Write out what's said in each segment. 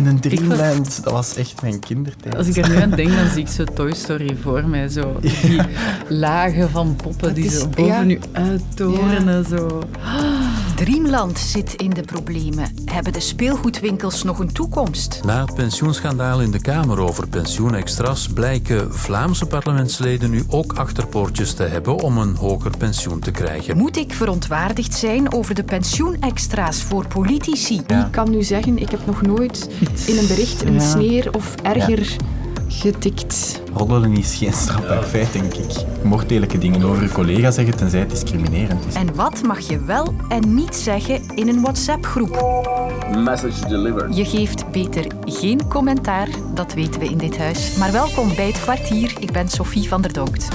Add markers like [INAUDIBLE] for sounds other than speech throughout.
in een Dreamland, dat was echt mijn kindertijd. Als ik er nu aan denk, dan zie ik zo Toy Story voor mij. Zo. [LAUGHS] Die lagen van poppen die zo boven ja. u uittorenen. Zo. Dreamland zit in de problemen. Hebben de speelgoedwinkels nog een toekomst? Na het pensioenschandaal in de Kamer over pensioenextras blijken Vlaamse parlementsleden nu ook achterpoortjes te hebben om een hoger pensioen te krijgen. Moet ik verontwaardigd zijn over de pensioenextra's voor politici? Ik kan nu zeggen, ik heb nog nooit in een bericht een sneer of erger getikt. Roddelen is geen strafbaar feit, denk ik. Je mocht lelijke dingen over je collega zeggen, tenzij het discriminerend is. En wat mag je wel en niet zeggen in een WhatsApp-groep? Message delivered. Je geeft beter geen commentaar, dat weten we in dit huis. Maar welkom bij het kwartier. Ik ben Sophie van der Donkt.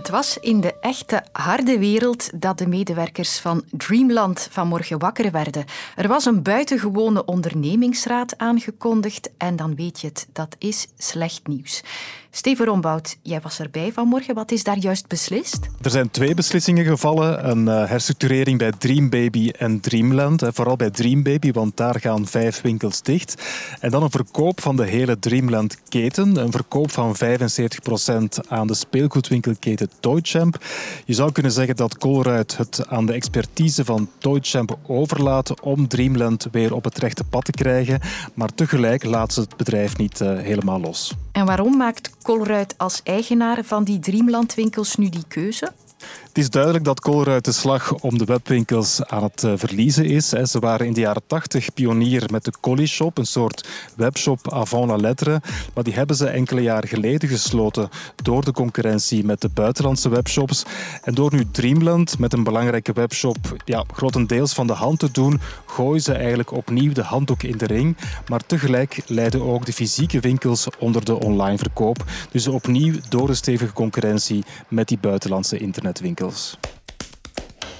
Het was in de echte harde wereld dat de medewerkers van Dreamland vanmorgen wakker werden. Er was een buitengewone ondernemingsraad aangekondigd en dan weet je het, dat is slecht nieuws. Steven Rombout, jij was erbij vanmorgen. Wat is daar juist beslist? Er zijn twee beslissingen gevallen. Een uh, herstructurering bij Dreambaby en Dreamland. vooral bij Dreambaby, want daar gaan vijf winkels dicht. En dan een verkoop van de hele Dreamland-keten. Een verkoop van 75% aan de speelgoedwinkelketen Toychamp. Je zou kunnen zeggen dat Colruyt het aan de expertise van Toychamp overlaat om Dreamland weer op het rechte pad te krijgen. Maar tegelijk laat ze het bedrijf niet uh, helemaal los. En waarom maakt Colruyt als eigenaar van die Dreamland-winkels nu die keuze? Het is duidelijk dat Colruyt de slag om de webwinkels aan het eh, verliezen is. Ze waren in de jaren 80 pionier met de Collie Shop, een soort webshop avant la lettre. Maar die hebben ze enkele jaren geleden gesloten door de concurrentie met de buitenlandse webshops. En door nu Dreamland met een belangrijke webshop ja, grotendeels van de hand te doen, gooien ze eigenlijk opnieuw de handdoek in de ring. Maar tegelijk leiden ook de fysieke winkels onder de online verkoop. Dus opnieuw door de stevige concurrentie met die buitenlandse internetwinkels.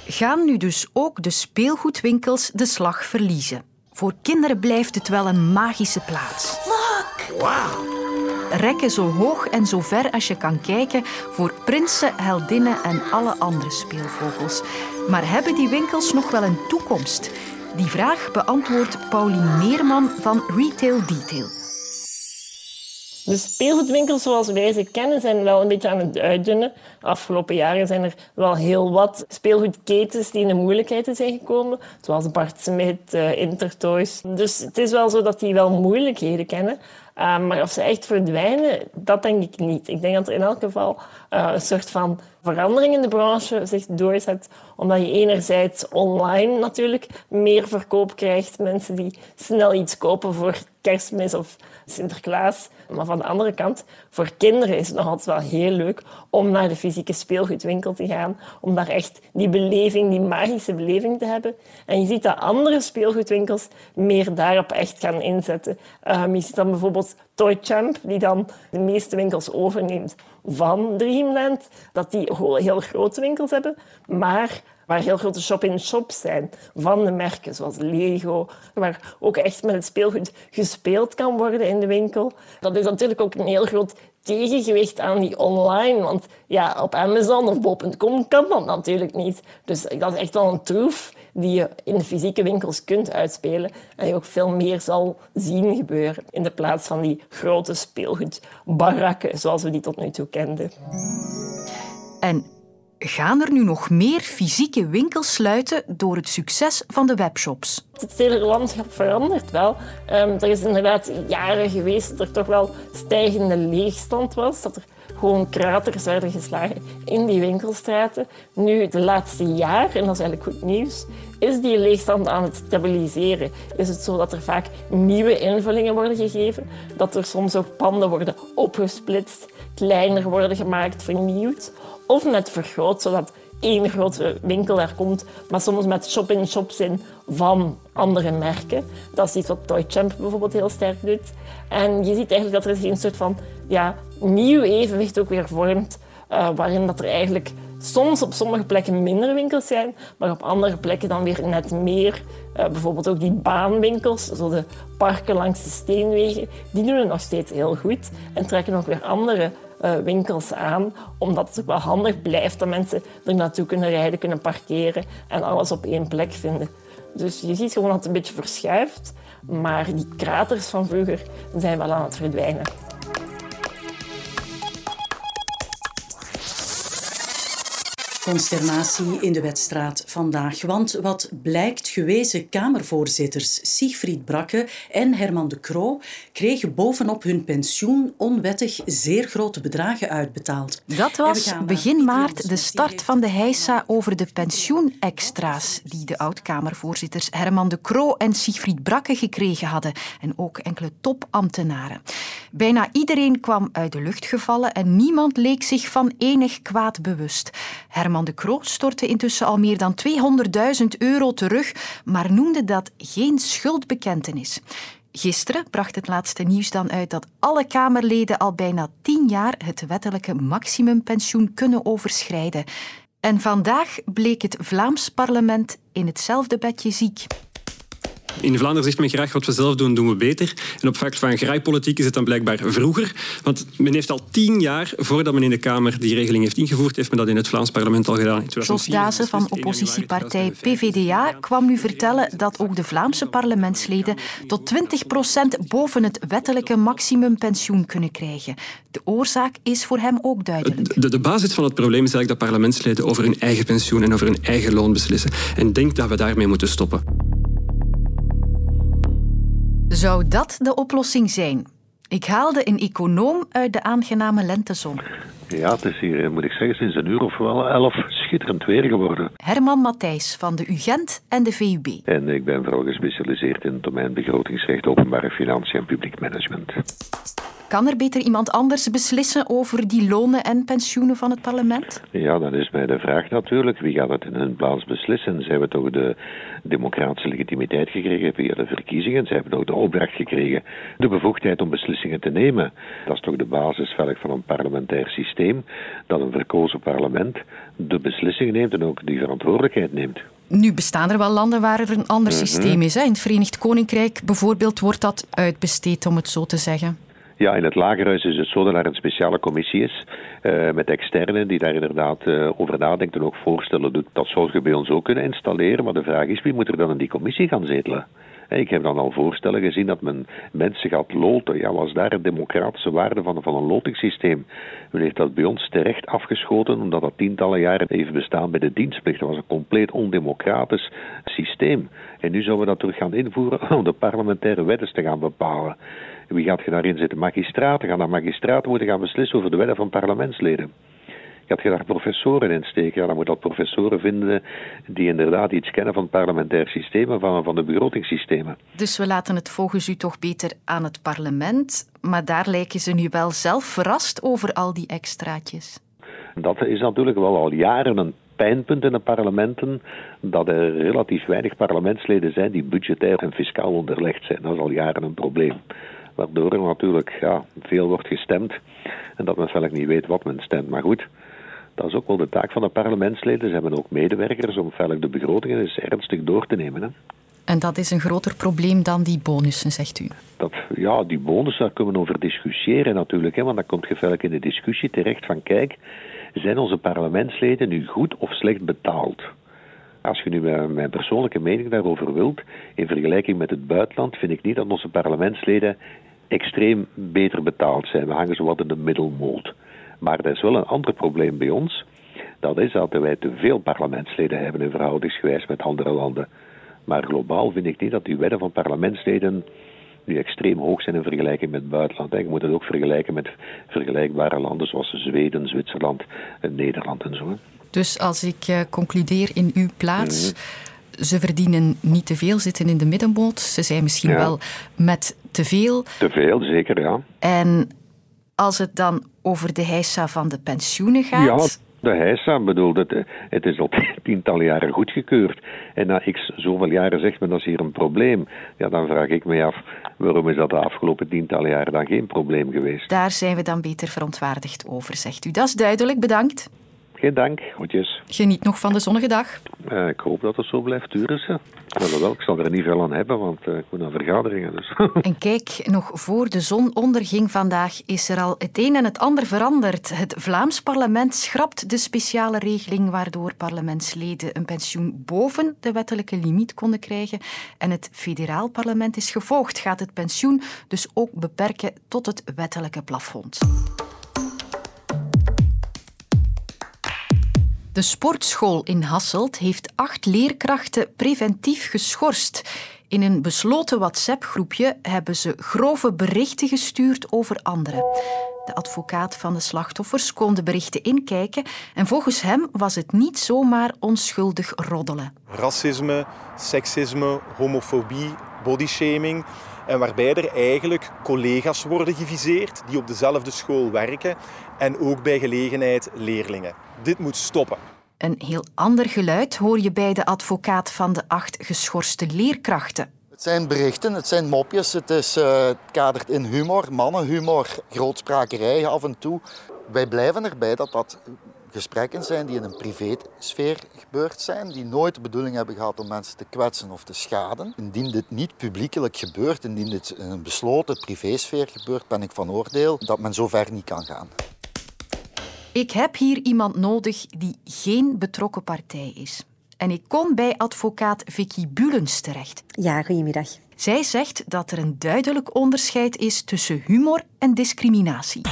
Gaan nu dus ook de speelgoedwinkels de slag verliezen? Voor kinderen blijft het wel een magische plaats. Look! Wow! Rekken zo hoog en zo ver als je kan kijken voor prinsen, heldinnen en alle andere speelvogels. Maar hebben die winkels nog wel een toekomst? Die vraag beantwoordt Pauline Meerman van Retail Detail. De speelgoedwinkels zoals wij ze kennen zijn wel een beetje aan het uitdunnen. Afgelopen jaren zijn er wel heel wat speelgoedketens die in de moeilijkheden zijn gekomen. Zoals Bart Smit, uh, Intertoys. Dus het is wel zo dat die wel moeilijkheden kennen. Uh, maar of ze echt verdwijnen, dat denk ik niet. Ik denk dat er in elk geval uh, een soort van verandering in de branche zich doorzet. Omdat je enerzijds online natuurlijk meer verkoop krijgt. Mensen die snel iets kopen voor kerstmis of Sinterklaas. Maar van de andere kant, voor kinderen is het nog altijd wel heel leuk om naar de fysieke speelgoedwinkel te gaan. Om daar echt die beleving, die magische beleving te hebben. En je ziet dat andere speelgoedwinkels meer daarop echt gaan inzetten. Um, je ziet dan bijvoorbeeld Toy Champ, die dan de meeste winkels overneemt van Dreamland. Dat die heel grote winkels hebben, maar waar heel grote shop-in-shops zijn van de merken, zoals Lego, waar ook echt met het speelgoed gespeeld kan worden in de winkel. Dat is natuurlijk ook een heel groot tegengewicht aan die online. Want ja, op Amazon of bol.com kan dat natuurlijk niet. Dus dat is echt wel een troef die je in de fysieke winkels kunt uitspelen en je ook veel meer zal zien gebeuren in de plaats van die grote speelgoedbarakken zoals we die tot nu toe kenden. En Gaan er nu nog meer fysieke winkels sluiten door het succes van de webshops? Het hele landschap verandert wel. Um, er is inderdaad jaren geweest dat er toch wel stijgende leegstand was. Dat gewoon kraters werden geslagen in die winkelstraten. Nu, de laatste jaar, en dat is eigenlijk goed nieuws, is die leegstand aan het stabiliseren. Is het zo dat er vaak nieuwe invullingen worden gegeven, dat er soms ook panden worden opgesplitst, kleiner worden gemaakt, vernieuwd of net vergroot, zodat één grote winkel daar komt, maar soms met shop-in-shops in van andere merken. Dat is iets wat Toy Champ bijvoorbeeld heel sterk doet. En je ziet eigenlijk dat er een soort van ja, nieuw evenwicht ook weer vormt, uh, waarin dat er eigenlijk soms op sommige plekken minder winkels zijn, maar op andere plekken dan weer net meer. Uh, bijvoorbeeld ook die baanwinkels, zo de parken langs de steenwegen, die doen het nog steeds heel goed en trekken ook weer andere uh, winkels aan, omdat het ook wel handig blijft dat mensen er naartoe kunnen rijden, kunnen parkeren en alles op één plek vinden. Dus je ziet gewoon dat het een beetje verschuift. Maar die kraters van vroeger zijn wel aan het verdwijnen. Consternatie in de wedstraat vandaag. Want wat blijkt, gewezen Kamervoorzitters Siegfried Brakke en Herman de Croo kregen bovenop hun pensioen onwettig zeer grote bedragen uitbetaald. Dat was begin maart de start van de heisa over de pensioenextra's die de oud-Kamervoorzitters Herman de Croo en Siegfried Brakke gekregen hadden. En ook enkele topambtenaren. Bijna iedereen kwam uit de lucht gevallen en niemand leek zich van enig kwaad bewust. Herman de Croo stortte intussen al meer dan 200.000 euro terug, maar noemde dat geen schuldbekentenis. Gisteren bracht het laatste nieuws dan uit dat alle Kamerleden al bijna tien jaar het wettelijke maximumpensioen kunnen overschrijden. En vandaag bleek het Vlaams parlement in hetzelfde bedje ziek. In Vlaanderen zegt men graag wat we zelf doen, doen we beter. En op vlak van graaipolitiek is het dan blijkbaar vroeger. Want men heeft al tien jaar, voordat men in de Kamer die regeling heeft ingevoerd, heeft men dat in het Vlaams parlement al gedaan. Jos Dazen van oppositiepartij PVDA kwam nu vertellen dat ook de Vlaamse parlementsleden tot 20% boven het wettelijke maximumpensioen kunnen krijgen. De oorzaak is voor hem ook duidelijk. De, de basis van het probleem is eigenlijk dat parlementsleden over hun eigen pensioen en over hun eigen loon beslissen. En denk dat we daarmee moeten stoppen. Zou dat de oplossing zijn? Ik haalde een econoom uit de aangename lentezon. Ja, het is hier, moet ik zeggen, sinds een uur of wel elf schitterend weer geworden. Herman Matthijs van de UGent en de VUB. En ik ben vooral gespecialiseerd in het domein begrotingsrecht, openbare financiën en publiek management. Kan er beter iemand anders beslissen over die lonen en pensioenen van het parlement? Ja, dan is mij de vraag natuurlijk, wie gaat het in hun plaats beslissen? Ze hebben toch de democratische legitimiteit gekregen via de verkiezingen. Ze hebben ook de opdracht gekregen de bevoegdheid om beslissingen te nemen. Dat is toch de basis van een parlementair systeem, dat een verkozen parlement de beslissingen neemt en ook die verantwoordelijkheid neemt. Nu bestaan er wel landen waar er een ander mhm. systeem is. Hè? In het Verenigd Koninkrijk bijvoorbeeld wordt dat uitbesteed, om het zo te zeggen. Ja, in het Lagerhuis is het zo dat er een speciale commissie is uh, met externen die daar inderdaad uh, over nadenken en ook voorstellen doet. Dat zou je bij ons ook kunnen installeren, maar de vraag is wie moet er dan in die commissie gaan zetelen? Ik heb dan al voorstellen gezien dat men mensen gaat loten. Ja, was daar een democratische waarde van, van een lotingssysteem? Men heeft dat bij ons terecht afgeschoten, omdat dat tientallen jaren heeft bestaan bij de dienstplicht. Dat was een compleet ondemocratisch systeem. En nu zouden we dat terug gaan invoeren [LAUGHS] om de parlementaire wetten te gaan bepalen. Wie gaat je daarin zitten? Magistraten. Gaan dan magistraten moeten gaan beslissen over de wetten van parlementsleden. Gaat je daar professoren in steken? Ja, dan moet dat professoren vinden die inderdaad iets kennen van het parlementair systeem en van, van de begrotingssystemen. Dus we laten het volgens u toch beter aan het parlement, maar daar lijken ze nu wel zelf verrast over al die extraatjes. Dat is natuurlijk wel al jaren een pijnpunt in de parlementen dat er relatief weinig parlementsleden zijn die budgetair en fiscaal onderlegd zijn. Dat is al jaren een probleem waardoor er natuurlijk ja, veel wordt gestemd en dat men vaak niet weet wat men stemt. Maar goed, dat is ook wel de taak van de parlementsleden. Ze hebben ook medewerkers om veilig de begrotingen eens ernstig door te nemen. Hè. En dat is een groter probleem dan die bonussen, zegt u? Dat, ja, die bonussen, daar kunnen we over discussiëren natuurlijk. Hè, want dan komt je vaak in de discussie terecht van kijk, zijn onze parlementsleden nu goed of slecht betaald? Als je nu mijn persoonlijke mening daarover wilt, in vergelijking met het buitenland, vind ik niet dat onze parlementsleden extreem beter betaald zijn. We hangen zo wat in de middelmoot. Maar er is wel een ander probleem bij ons. Dat is dat wij te veel parlementsleden hebben in verhoudingsgewijs met andere landen. Maar globaal vind ik niet dat die wetten van parlementsleden nu extreem hoog zijn in vergelijking met het buitenland. Je moet het ook vergelijken met vergelijkbare landen zoals Zweden, Zwitserland en Nederland en zo. Dus als ik uh, concludeer in uw plaats. Mhm. Ze verdienen niet te veel, zitten in de middenboot. Ze zijn misschien wel met te veel. Te veel, zeker, ja. En als het dan over de heisa van de pensioenen gaat... Ja, de heisa, bedoel, het, het is al [LAUGHS] tientallen jaren goedgekeurd. En na x zoveel jaren zegt men dat is hier een probleem. Ja, dan vraag ik me af, waarom is dat de afgelopen tientallen jaren dan geen probleem geweest? Daar zijn we dan beter verontwaardigd over, zegt u. Dat is duidelijk, bedankt. Geen dank, goedjes. Geniet nog van de zonnige dag. Uh, ik hoop dat het zo blijft duren. Wel, ik zal er niet veel aan hebben, want uh, ik moet naar vergaderingen. Dus. [LAUGHS] en kijk, nog voor de zon onderging vandaag is er al het een en het ander veranderd. Het Vlaams parlement schrapt de speciale regeling waardoor parlementsleden een pensioen boven de wettelijke limiet konden krijgen. En het federaal parlement is gevolgd, gaat het pensioen dus ook beperken tot het wettelijke plafond. De sportschool in Hasselt heeft acht leerkrachten preventief geschorst. In een besloten WhatsApp-groepje hebben ze grove berichten gestuurd over anderen. De advocaat van de slachtoffers kon de berichten inkijken en volgens hem was het niet zomaar onschuldig roddelen. Racisme, seksisme, homofobie, bodyshaming. En waarbij er eigenlijk collega's worden geviseerd die op dezelfde school werken en ook bij gelegenheid leerlingen. Dit moet stoppen. Een heel ander geluid hoor je bij de advocaat van de acht geschorste leerkrachten. Het zijn berichten, het zijn mopjes, het, is, uh, het kadert in humor, mannenhumor, grootsprakerij af en toe. Wij blijven erbij dat dat gesprekken zijn die in een privésfeer gebeurd zijn, die nooit de bedoeling hebben gehad om mensen te kwetsen of te schaden. Indien dit niet publiekelijk gebeurt, indien dit in een besloten privésfeer gebeurt, ben ik van oordeel dat men zo ver niet kan gaan. Ik heb hier iemand nodig die geen betrokken partij is. En ik kom bij advocaat Vicky Bulens terecht. Ja, goedemiddag. Zij zegt dat er een duidelijk onderscheid is tussen humor en discriminatie.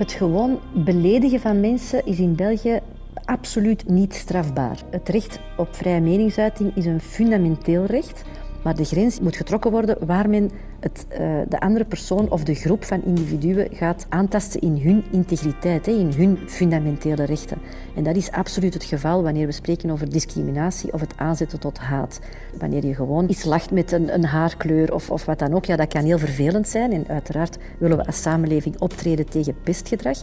Het gewoon beledigen van mensen is in België absoluut niet strafbaar. Het recht op vrije meningsuiting is een fundamenteel recht. Maar de grens moet getrokken worden waar men het, uh, de andere persoon of de groep van individuen gaat aantasten in hun integriteit, hè, in hun fundamentele rechten. En dat is absoluut het geval wanneer we spreken over discriminatie of het aanzetten tot haat. Wanneer je gewoon iets lacht met een, een haarkleur of, of wat dan ook, ja, dat kan heel vervelend zijn. En uiteraard willen we als samenleving optreden tegen pestgedrag.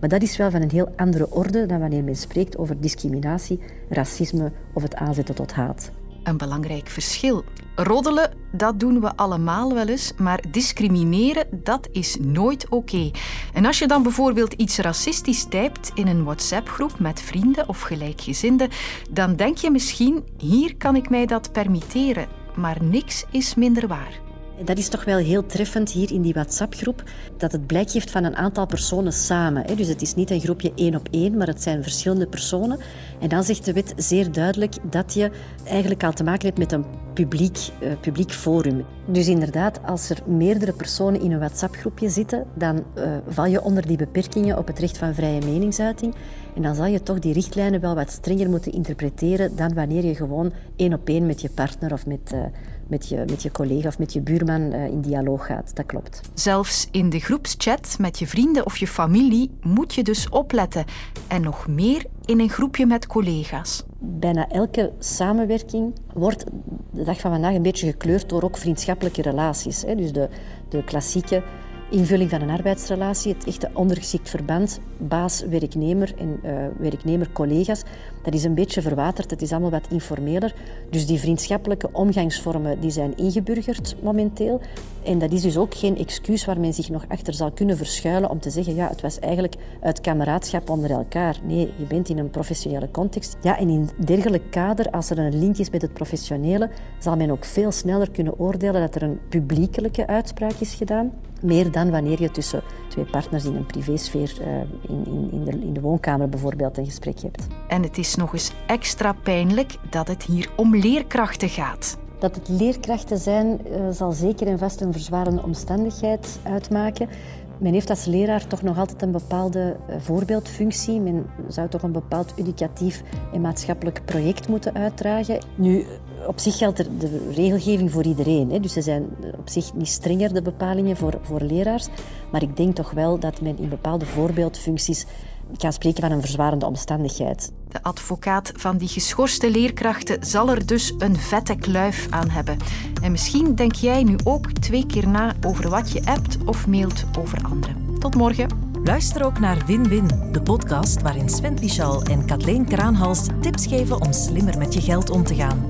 Maar dat is wel van een heel andere orde dan wanneer men spreekt over discriminatie, racisme of het aanzetten tot haat een belangrijk verschil. Roddelen, dat doen we allemaal wel eens, maar discrimineren, dat is nooit oké. En als je dan bijvoorbeeld iets racistisch typt in een WhatsApp-groep met vrienden of gelijkgezinden, dan denk je misschien, hier kan ik mij dat permitteren. Maar niks is minder waar. Dat is toch wel heel treffend hier in die WhatsApp-groep, dat het blijk geeft van een aantal personen samen. Dus het is niet een groepje één op één, maar het zijn verschillende personen. En dan zegt de wet zeer duidelijk dat je eigenlijk al te maken hebt met een publiek, uh, publiek forum. Dus inderdaad, als er meerdere personen in een WhatsApp-groepje zitten, dan uh, val je onder die beperkingen op het recht van vrije meningsuiting. En dan zal je toch die richtlijnen wel wat strenger moeten interpreteren dan wanneer je gewoon één op één met je partner of met, uh, met, je, met je collega of met je buurman in dialoog gaat. Dat klopt. Zelfs in de groepschat met je vrienden of je familie moet je dus opletten. En nog meer in een groepje met collega's. Bijna elke samenwerking wordt de dag van vandaag een beetje gekleurd door ook vriendschappelijke relaties. Dus de, de klassieke invulling van een arbeidsrelatie, het echte ondergeschikt verband, baas-werknemer en uh, werknemer-collega's, dat is een beetje verwaterd. Het is allemaal wat informeler. Dus die vriendschappelijke omgangsvormen die zijn ingeburgerd momenteel. En dat is dus ook geen excuus waar men zich nog achter zal kunnen verschuilen om te zeggen, ja, het was eigenlijk uit kameraadschap onder elkaar. Nee, je bent in een professionele context. Ja, en in dergelijk kader, als er een link is met het professionele, zal men ook veel sneller kunnen oordelen dat er een publiekelijke uitspraak is gedaan. Meer dan wanneer je tussen twee partners in een privésfeer, uh, in, in, in, de, in de woonkamer bijvoorbeeld, een gesprek hebt. En het is nog eens extra pijnlijk dat het hier om leerkrachten gaat. Dat het leerkrachten zijn, uh, zal zeker en vast een verzwarende omstandigheid uitmaken. Men heeft als leraar toch nog altijd een bepaalde eh, voorbeeldfunctie. Men zou toch een bepaald educatief en maatschappelijk project moeten uitdragen. Nu, op zich geldt er de regelgeving voor iedereen. Hè. Dus ze zijn op zich niet strenger, de bepalingen voor, voor leraars. Maar ik denk toch wel dat men in bepaalde voorbeeldfuncties kan spreken van een verzwarende omstandigheid. De advocaat van die geschorste leerkrachten zal er dus een vette kluif aan hebben. En misschien denk jij nu ook twee keer na over wat je appt of mailt over anderen. Tot morgen. Luister ook naar Win-Win, de podcast waarin Sven Pichal en Kathleen Kraanhals tips geven om slimmer met je geld om te gaan.